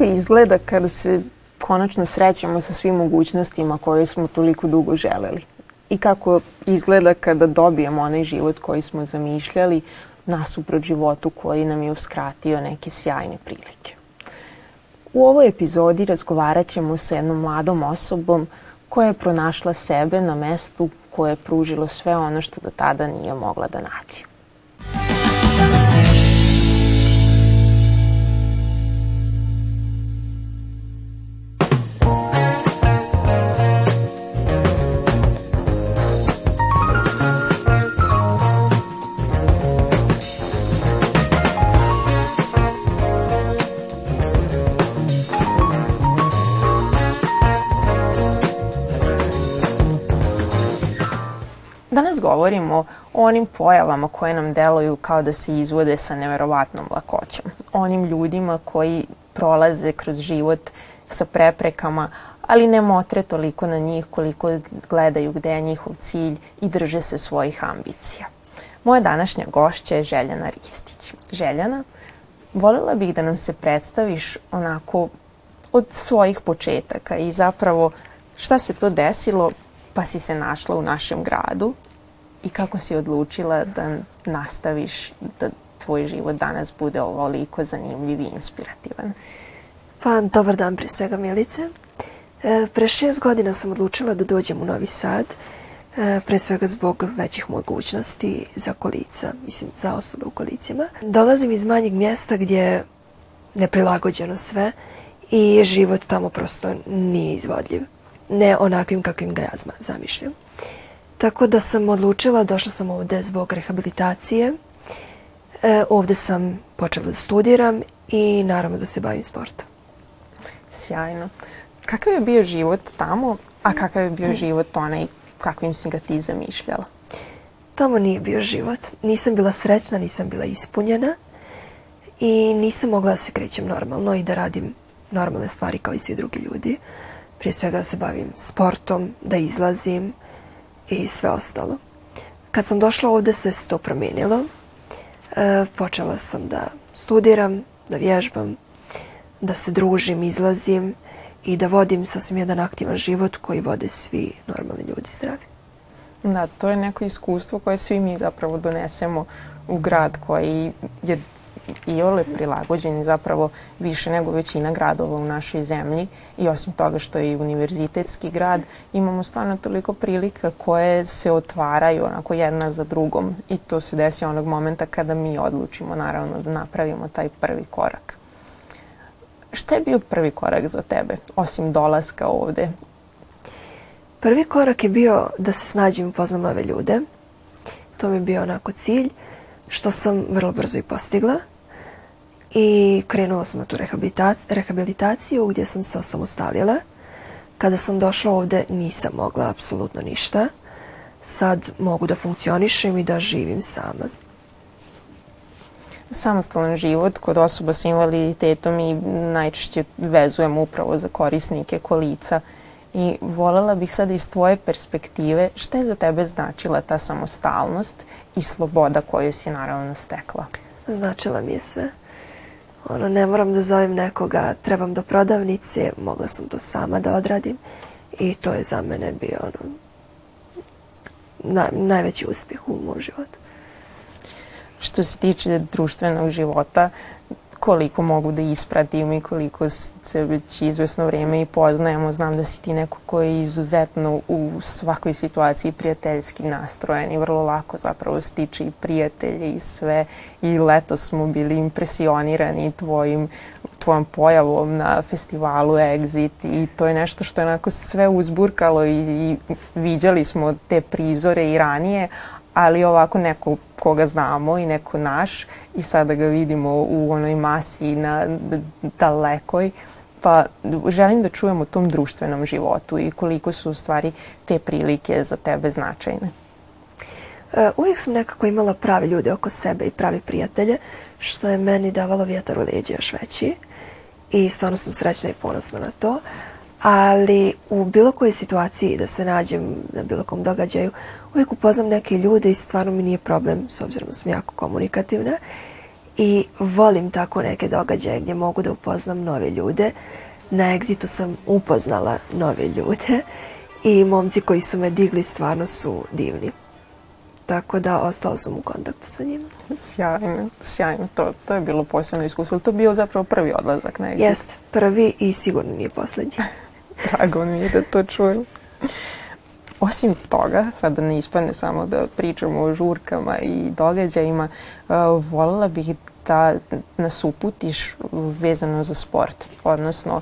kako izgleda kada se konačno srećemo sa svim mogućnostima koje smo toliko dugo želeli? I kako izgleda kada dobijemo onaj život koji smo zamišljali nasuprot životu koji nam je uskratio neke sjajne prilike? U ovoj epizodi razgovarat ćemo sa jednom mladom osobom koja je pronašla sebe na mestu koje je pružilo sve ono što do tada nije mogla da nađe. govorimo o onim pojavama koje nam deluju kao da se izvode sa neverovatnom lakoćom. Onim ljudima koji prolaze kroz život sa preprekama, ali ne motre toliko na njih koliko gledaju gde je njihov cilj i drže se svojih ambicija. Moja današnja gošća je Željana Ristić. Željana, volela bih da nam se predstaviš onako od svojih početaka i zapravo šta se to desilo pa si se našla u našem gradu i kako si odlučila da nastaviš da tvoj život danas bude ovoliko zanimljiv i inspirativan? Pa, dobar dan pre svega Milice. E, pre šest godina sam odlučila da dođem u Novi Sad, e, pre svega zbog većih mogućnosti za kolica, mislim za osobe u kolicima. Dolazim iz manjeg mjesta gdje je neprilagođeno sve i život tamo prosto nije izvodljiv. Ne onakvim kakvim ga ja zamišljam. Tako da sam odlučila, došla sam ovde zbog rehabilitacije. E, ovdje sam počela da studiram i naravno da se bavim sportom. Sjajno. Kakav je bio život tamo, a kakav je bio život onaj kakvim si ga ti zamišljala? Tamo nije bio život. Nisam bila srećna, nisam bila ispunjena i nisam mogla da se krećem normalno i da radim normalne stvari kao i svi drugi ljudi. Prije svega da se bavim sportom, da izlazim, i sve ostalo. Kad sam došla ovde sve se to promijenilo. E, počela sam da studiram, da vježbam, da se družim, izlazim i da vodim sasvim jedan aktivan život koji vode svi normalni ljudi zdravi. Da, to je neko iskustvo koje svi mi zapravo donesemo u grad koji je i ole prilagođeni zapravo više nego većina gradova u našoj zemlji i osim toga što je i univerzitetski grad, imamo stvarno toliko prilika koje se otvaraju onako jedna za drugom i to se desi onog momenta kada mi odlučimo naravno da napravimo taj prvi korak. Šta je bio prvi korak za tebe, osim dolaska ovde? Prvi korak je bio da se snađem i poznam nove ljude. To mi je bio onako cilj. Uh, što sam vrlo brzo i postigla. I krenula sam na tu rehabilitaciju gdje sam se osamostalila. Kada sam došla ovde nisam mogla apsolutno ništa. Sad mogu da funkcionišem i da živim sama. Samostalan život kod osoba sa invaliditetom i najčešće vezujemo upravo za korisnike kolica. I volela bih sada iz tvoje perspektive šta je za tebe značila ta samostalnost i sloboda koju si naravno stekla. Značila mi je sve. Ono, ne moram da zovem nekoga, trebam do prodavnice, mogla sam to sama da odradim i to je za mene bio ono, na, najveći uspjeh u mom životu. Što se tiče društvenog života, koliko mogu da ispratim i koliko se već izvesno vreme i poznajemo. Znam da si ti neko koji je izuzetno u svakoj situaciji prijateljski nastrojen i vrlo lako zapravo stiče i prijatelje i sve. I leto smo bili impresionirani tvojim tvojom pojavom na festivalu Exit i to je nešto što je onako sve uzburkalo i, i viđali smo te prizore i ranije, ali ovako neko koga znamo i neko naš i sada ga vidimo u onoj masi na dalekoj, pa želim da čujem o tom društvenom životu i koliko su u stvari te prilike za tebe značajne. E, uvijek sam nekako imala pravi ljude oko sebe i pravi prijatelje, što je meni davalo vjetar u leđe još veći i stvarno sam srećna i ponosna na to ali u bilo kojoj situaciji da se nađem na bilo kom događaju, uvijek upoznam neke ljude i stvarno mi nije problem, s obzirom da sam jako komunikativna. I volim tako neke događaje gdje mogu da upoznam nove ljude. Na egzitu sam upoznala nove ljude i momci koji su me digli stvarno su divni. Tako da ostala sam u kontaktu sa njima. Sjajno, sjajno. To, to je bilo posebno iskustvo. To je bio zapravo prvi odlazak na egzit? Jest, prvi i sigurno nije posljednji. Drago mi je da to čujem. Osim toga, sada da ne ispane samo da pričamo o žurkama i događajima, e, volela bih da nas uputiš vezano za sport, odnosno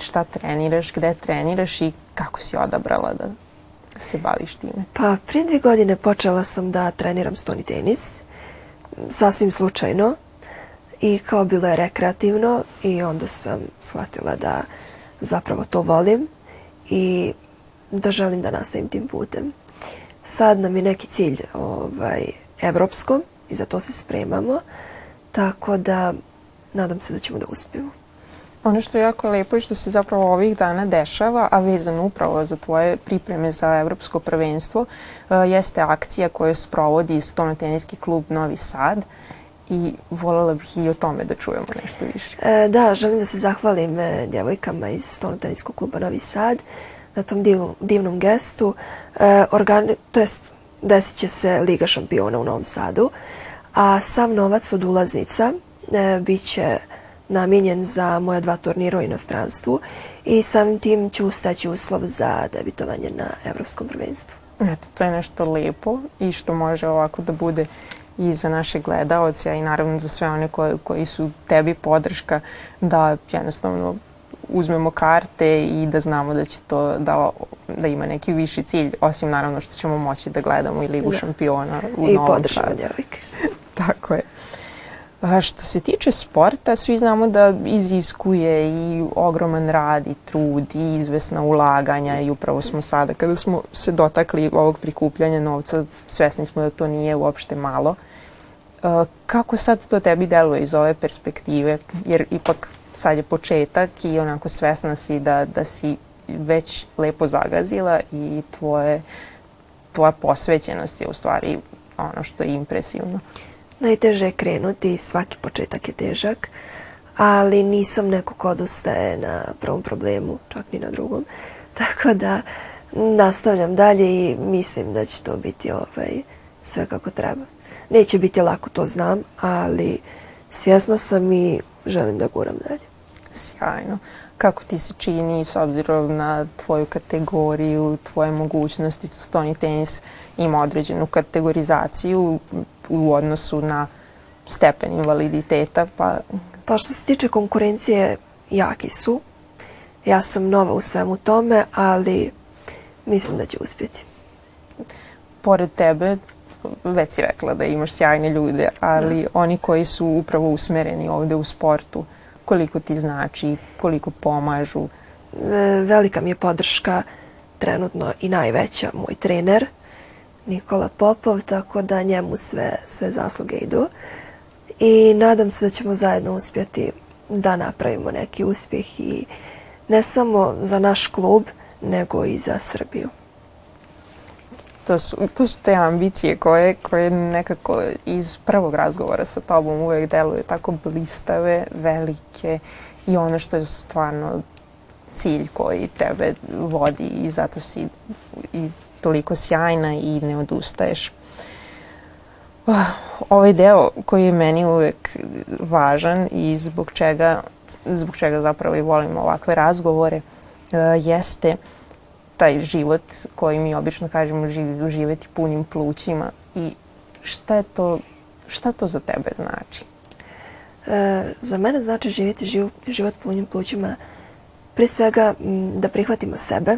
šta treniraš, gde treniraš i kako si odabrala da se baviš time? Pa, prije dve godine počela sam da treniram stoni tenis, sasvim slučajno i kao bilo je rekreativno i onda sam shvatila da zapravo to volim i da želim da nastavim tim putem. Sad nam je neki cilj ovaj, evropskom i za to se spremamo, tako da nadam se da ćemo da uspijemo. Ono što je jako lepo i što se zapravo ovih dana dešava, a vezano upravo za tvoje pripreme za evropsko prvenstvo, eh, jeste akcija koju sprovodi Stonoteniski klub Novi Sad i volela bih i o tome da čujemo nešto više. E, da, želim da se zahvalim eh, devojkama iz Stonoteniskog kluba Novi Sad na tom divnom, divnom gestu. E, organi, to jest, desit će se Liga šampiona u Novom Sadu, a sam novac od ulaznica e, bit će namijenjen za moja dva turnira u inostranstvu i samim tim ću ustaći uslov za debitovanje na Evropskom prvenstvu. Eto, to je nešto lepo i što može ovako da bude i za naše gledaoce, i naravno za sve one koji, koji su tebi podrška da jednostavno uzmemo karte i da znamo da će to da, da ima neki viši cilj, osim naravno što ćemo moći da gledamo i Ligu da. šampiona u I Novom Sadu. Tako je. A što se tiče sporta, svi znamo da iziskuje i ogroman rad i trud i izvesna ulaganja i upravo smo sada, kada smo se dotakli ovog prikupljanja novca, svesni smo da to nije uopšte malo. Kako sad to tebi deluje iz ove perspektive? Jer ipak sad je početak i onako svesna si da, da si već lepo zagazila i tvoje, tvoja posvećenost je u stvari ono što je impresivno. Najteže je krenuti, svaki početak je težak, ali nisam neko ko odustaje na prvom problemu, čak ni na drugom. Tako da nastavljam dalje i mislim da će to biti ovaj, sve kako treba. Neće biti lako, to znam, ali svjesna sam i želim da guram dalje. Sjajno. Kako ti se čini s obzirom na tvoju kategoriju, tvoje mogućnosti, stoni tenis ima određenu kategorizaciju u odnosu na stepen invaliditeta? Pa... pa što se tiče konkurencije, jaki su. Ja sam nova u svemu tome, ali mislim da ću uspjeti. Pored tebe, već si rekla da imaš sjajne ljude, ali ja. Da. oni koji su upravo usmereni ovde u sportu, koliko ti znači, koliko pomažu? E, velika mi je podrška trenutno i najveća moj trener Nikola Popov, tako da njemu sve, sve zasluge idu. I nadam se da ćemo zajedno uspjeti da napravimo neki uspjeh i ne samo za naš klub, nego i za Srbiju to su, to su te ambicije koje, koje nekako iz prvog razgovora sa tobom uvek deluje tako blistave, velike i ono što je stvarno cilj koji tebe vodi i zato si i toliko sjajna i ne odustaješ. Ah, ovaj deo koji je meni uvek važan i zbog čega, zbog čega zapravo i volim ovakve razgovore eh, jeste uh, taj život koji mi obično kažemo živi, živeti punim plućima i šta je to, šta to za tebe znači? E, za mene znači živjeti živ, život punim plućima pre svega da prihvatimo sebe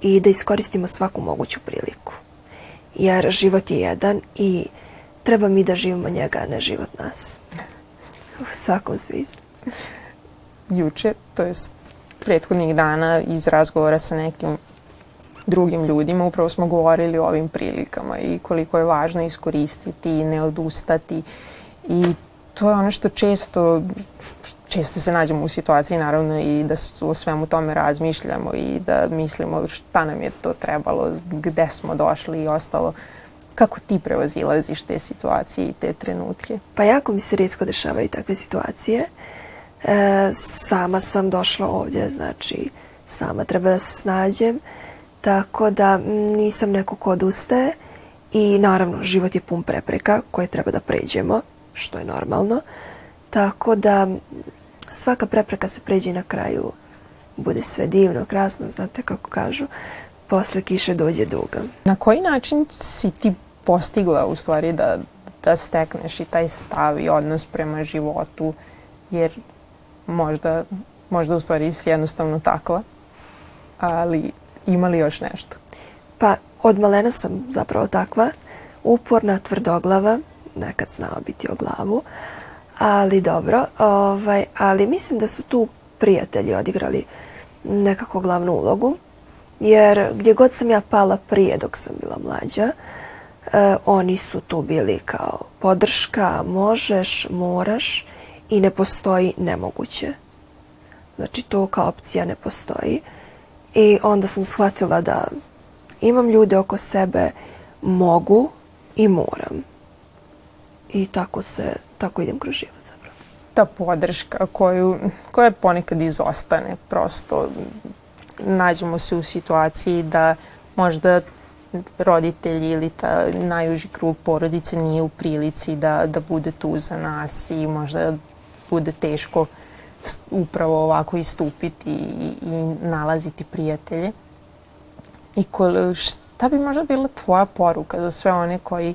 i da iskoristimo svaku moguću priliku. Jer život je jedan i treba mi da živimo njega, a ne život nas. U svakom smislu. Juče, to jest prethodnih dana iz razgovora sa nekim drugim ljudima, upravo smo govorili o ovim prilikama i koliko je važno iskoristiti i ne odustati i to je ono što često, često se nađemo u situaciji naravno i da o svemu tome razmišljamo i da mislimo šta nam je to trebalo, gde smo došli i ostalo. Kako ti prevazilaziš te situacije i te trenutke? Pa jako mi se redko dešavaju takve situacije. Uh, E, sama sam došla ovdje, znači sama treba da se snađem, tako da nisam neko ko odustaje i naravno život je pun prepreka koje treba da pređemo, što je normalno, tako da svaka prepreka se pređe na kraju bude sve divno, krasno, znate kako kažu, posle kiše dođe duga. Na koji način si ti postigla u stvari da, da stekneš i taj stav i odnos prema životu, jer možda, možda u stvari jednostavno takva, ali ima li još nešto? Pa od malena sam zapravo takva, uporna, tvrdoglava, nekad znao biti o glavu, ali dobro, ovaj, ali mislim da su tu prijatelji odigrali nekako glavnu ulogu, jer gdje god sam ja pala prije dok sam bila mlađa, eh, oni su tu bili kao podrška, možeš, moraš i ne postoji nemoguće. Znači to kao opcija ne postoji. I onda sam shvatila da imam ljude oko sebe, mogu i moram. I tako se, tako idem kroz život zapravo. Ta podrška koju, koja ponekad izostane prosto. Nađemo se u situaciji da možda roditelji ili ta najuži krug porodice nije u prilici da, da bude tu za nas i možda kuda teško upravo ovako istupiti i, i nalaziti prijatelje. I ko, šta bi možda bila tvoja poruka za sve one koji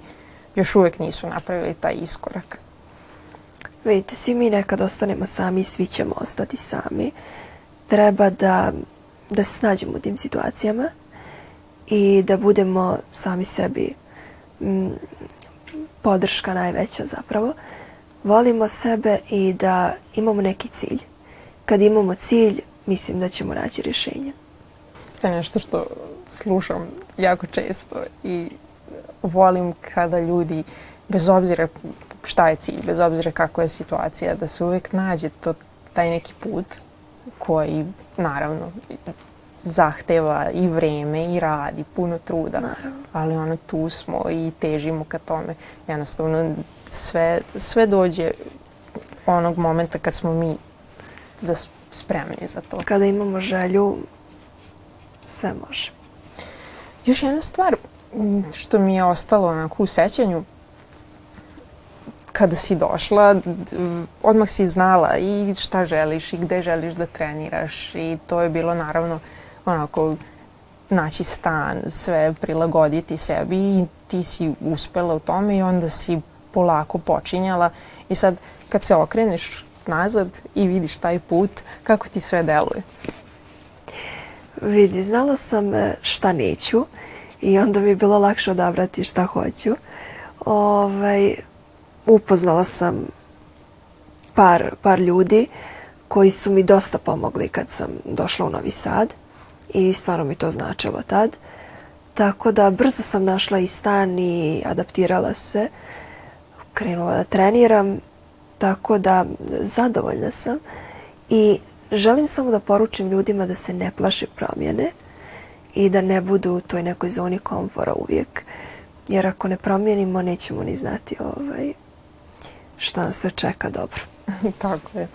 još uvek nisu napravili taj iskorak? Vidite, svi mi nekad ostanemo sami i svi ćemo ostati sami. Treba da, da se snađemo u tim situacijama i da budemo sami sebi m, podrška najveća zapravo volimo sebe i da imamo neki cilj. Kad imamo cilj, mislim da ćemo naći rješenje. To je nešto što slušam jako često i volim kada ljudi, bez obzira šta je cilj, bez obzira kakva je situacija, da se uvek nađe to, taj neki put koji, naravno, zahteva i vreme i rad i puno truda, naravno. ali ono tu smo i težimo ka tome. Jednostavno, sve, sve dođe onog momenta kad smo mi za, spremni za to. Kada imamo želju, sve može. Još jedna stvar mm, što mi je ostalo onako u sećanju, kada si došla, odmah si znala i šta želiš i gde želiš da treniraš i to je bilo naravno onako naći stan, sve prilagoditi sebi i ti si uspela u tome i onda si polako počinjala i sad kad se okreneš nazad i vidiš taj put, kako ti sve deluje? Vidi, znala sam e, šta neću i onda mi je bilo lakše odabrati šta hoću. Ovaj, upoznala sam par, par ljudi koji su mi dosta pomogli kad sam došla u Novi Sad i stvarno mi to značilo tad. Tako da brzo sam našla i stan i adaptirala se krenula da treniram, tako da zadovoljna sam i želim samo da poručim ljudima da se ne plaše promjene i da ne budu u toj nekoj zoni komfora uvijek, jer ako ne promijenimo nećemo ni znati ovaj, šta nas sve čeka dobro. tako je.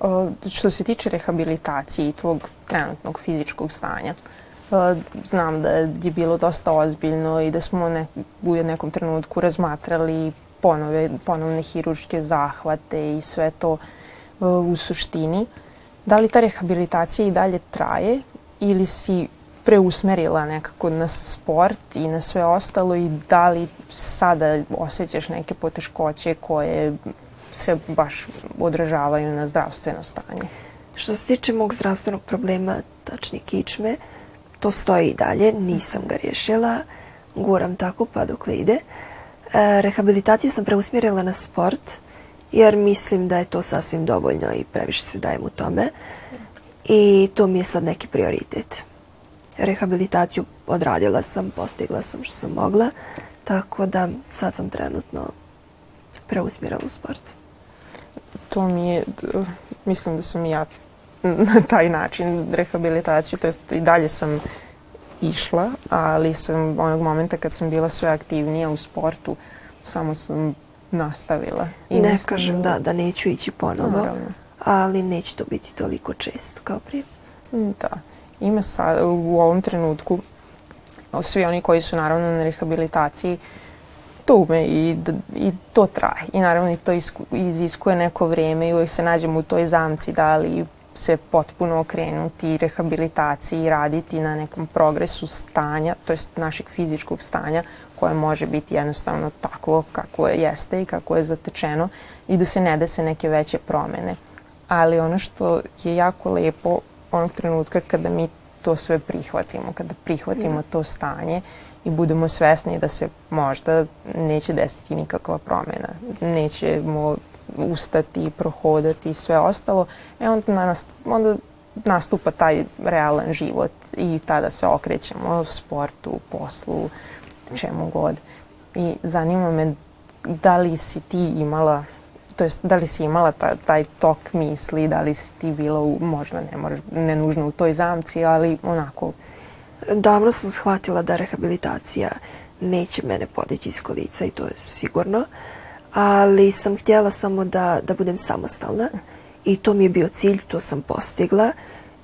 O, što se tiče rehabilitacije i tvog trenutnog fizičkog stanja, znam da je bilo dosta ozbiljno i da smo ne, u nekom trenutku razmatrali ponove, ponovne hiruške zahvate i sve to e, u suštini. Da li ta rehabilitacija i dalje traje ili si preusmerila nekako na sport i na sve ostalo i da li sada osjećaš neke poteškoće koje se baš odražavaju na zdravstveno stanje? Što se tiče mog zdravstvenog problema, tačnije kičme, to stoji i dalje, nisam ga rješila, guram tako pa dokle ide. Uh, E, rehabilitaciju sam preusmjerila na sport, jer mislim da je to sasvim dovoljno i previše se dajem u tome. I to mi je sad neki prioritet. Rehabilitaciju odradila sam, postigla sam što sam mogla, tako da sad sam trenutno preusmjerala u sport. To mi je, mislim da sam ja na taj način rehabilitaciju, to jest i dalje sam išla, ali sam onog momenta kad sam bila sve aktivnija u sportu, samo sam nastavila. I ne mislim... kažem da, da neću ići ponovo, Naravno. ali neće to biti toliko često kao prije. Mm, da. Ima sad, u ovom trenutku, svi oni koji su naravno na rehabilitaciji, to ume i, i to traje. I naravno i to iziskuje neko vreme i uvijek se nađemo u toj zamci da li se potpuno okrenuti rehabilitaciji i raditi na nekom progresu stanja, to jest našeg fizičkog stanja koje može biti jednostavno takvo kako jeste i kako je zatečeno i da se ne dese neke veće promene. Ali ono što je jako lepo onog trenutka kada mi to sve prihvatimo, kada prihvatimo da. to stanje i budemo svesni da se možda neće desiti nikakva promena. Nećemo ustati, prohodati i sve ostalo, e onda, na nas, onda nastupa taj realan život i tada se okrećemo sportu, poslu, čemu god. I zanima me da li si ti imala to jest da li si imala ta, taj tok misli, da li si ti bila u, možda ne, moraš, ne nužno u toj zamci, ali onako... Davno sam shvatila da rehabilitacija neće mene podići iz kolica i to je sigurno. Uh, ali sam htjela samo da, da budem samostalna i to mi je bio cilj, to sam postigla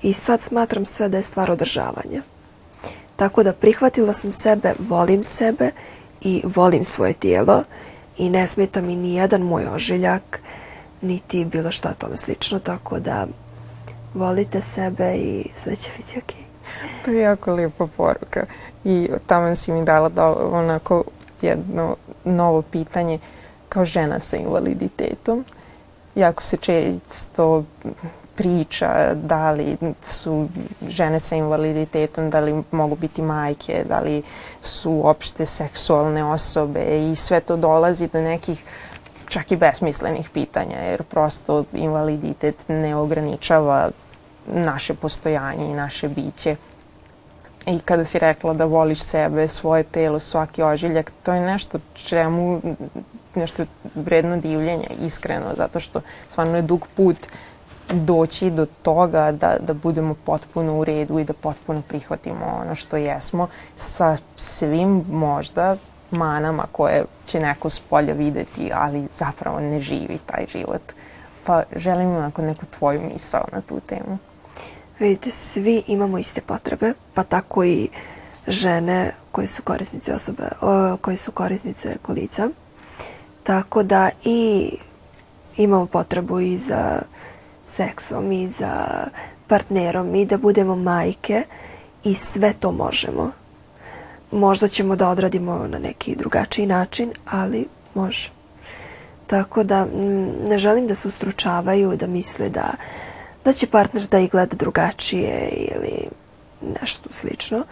i sad smatram sve da je stvar održavanja. Tako da prihvatila sam sebe, volim sebe i volim svoje tijelo i ne smeta mi ni jedan moj ožiljak, niti bilo šta tome slično, tako da volite sebe i sve će biti okej. Okay. To je jako lijepa poruka i tamo si mi dala da onako jedno novo pitanje kao žena sa invaliditetom. Jako se često priča da li su žene sa invaliditetom, da li mogu biti majke, da li su uopšte seksualne osobe i sve to dolazi do nekih čak i besmislenih pitanja, jer prosto invaliditet ne ograničava naše postojanje i naše biće. I kada si rekla da voliš sebe, svoje telo, svaki ožiljak, to je nešto čemu nešto vredno divljenja, iskreno, zato što stvarno je dug put doći do toga da, da budemo potpuno u redu i da potpuno prihvatimo ono što jesmo sa svim možda manama koje će neko s polja videti, ali zapravo ne živi taj život. Pa želim onako neku tvoju misao na tu temu. Vidite, svi imamo iste potrebe, pa tako i žene koje su korisnice osobe, koje su korisnice kolica. Tako da i imamo potrebu i za seksom i za partnerom i da budemo majke i sve to možemo. Možda ćemo da odradimo na neki drugačiji način, ali može. Tako da mm, ne želim da se ustručavaju, da misle da, da će partner da ih gleda drugačije ili nešto slično.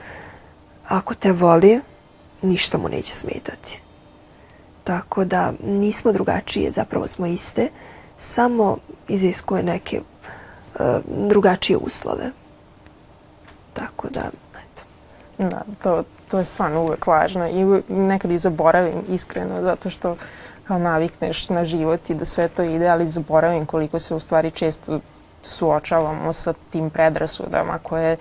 Ako te voli, ništa mu neće smetati. Tako da nismo drugačije, zapravo smo iste, samo iziskuje neke uh, drugačije uslove. Tako da, eto. Da, to, to je stvarno uvek važno i nekad i zaboravim iskreno zato što kao navikneš na život i da sve to ide, ali zaboravim koliko se u stvari često suočavamo sa tim predrasudama koje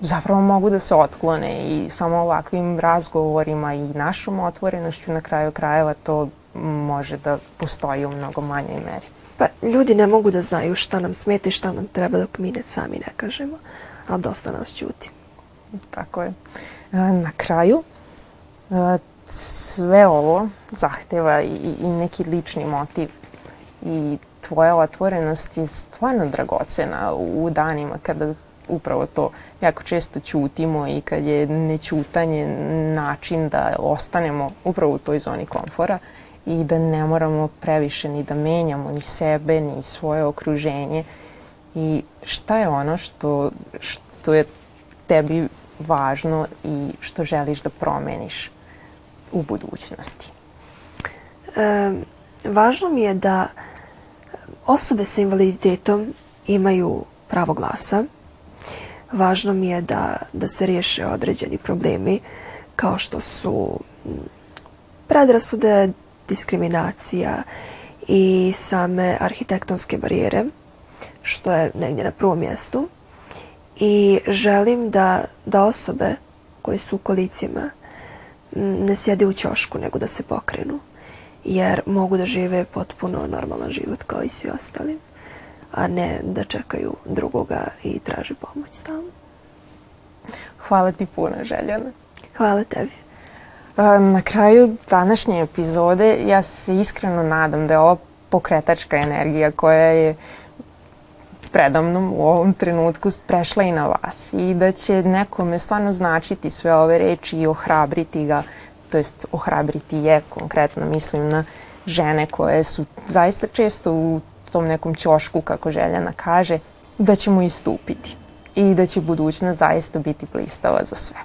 zapravo mogu da se otklone i samo ovakvim razgovorima i našom otvorenošću na kraju krajeva to može da postoji u mnogo manjoj meri. Pa ljudi ne mogu da znaju šta nam smeta i šta nam treba dok mi ne sami ne kažemo, a dosta nas ćuti. Tako je. E, na kraju, e, sve ovo zahteva i neki lični motiv i tvoja otvorenost je stvarno dragocena u danima kada upravo to. Jako često ćutimo i kad je nećutanje način da ostanemo upravo u toj zoni komfora i da ne moramo previše ni da menjamo ni sebe, ni svoje okruženje. I šta je ono što, što je tebi važno i što želiš da promeniš u budućnosti? E, važno mi je da osobe sa invaliditetom imaju pravo glasa, Važno mi je da, da se riješe određeni problemi kao što su predrasude, diskriminacija i same arhitektonske barijere, što je negdje na prvom mjestu. I želim da, da osobe koje su u kolicima ne sjede u ćošku, nego da se pokrenu, jer mogu da žive potpuno normalan život kao i svi ostali a ne da čekaju drugoga i traže pomoć stalno. Hvala ti puno, Željana. Hvala tebi. Na kraju današnje epizode ja se iskreno nadam da je ova pokretačka energija koja je predamnom u ovom trenutku prešla i na vas i da će nekome stvarno značiti sve ove reči i ohrabriti ga, to jest ohrabriti je konkretno, mislim na žene koje su zaista često u tom nekom ćošku, kako Željana kaže, da ćemo istupiti i da će budućnost zaista biti blistava za sve.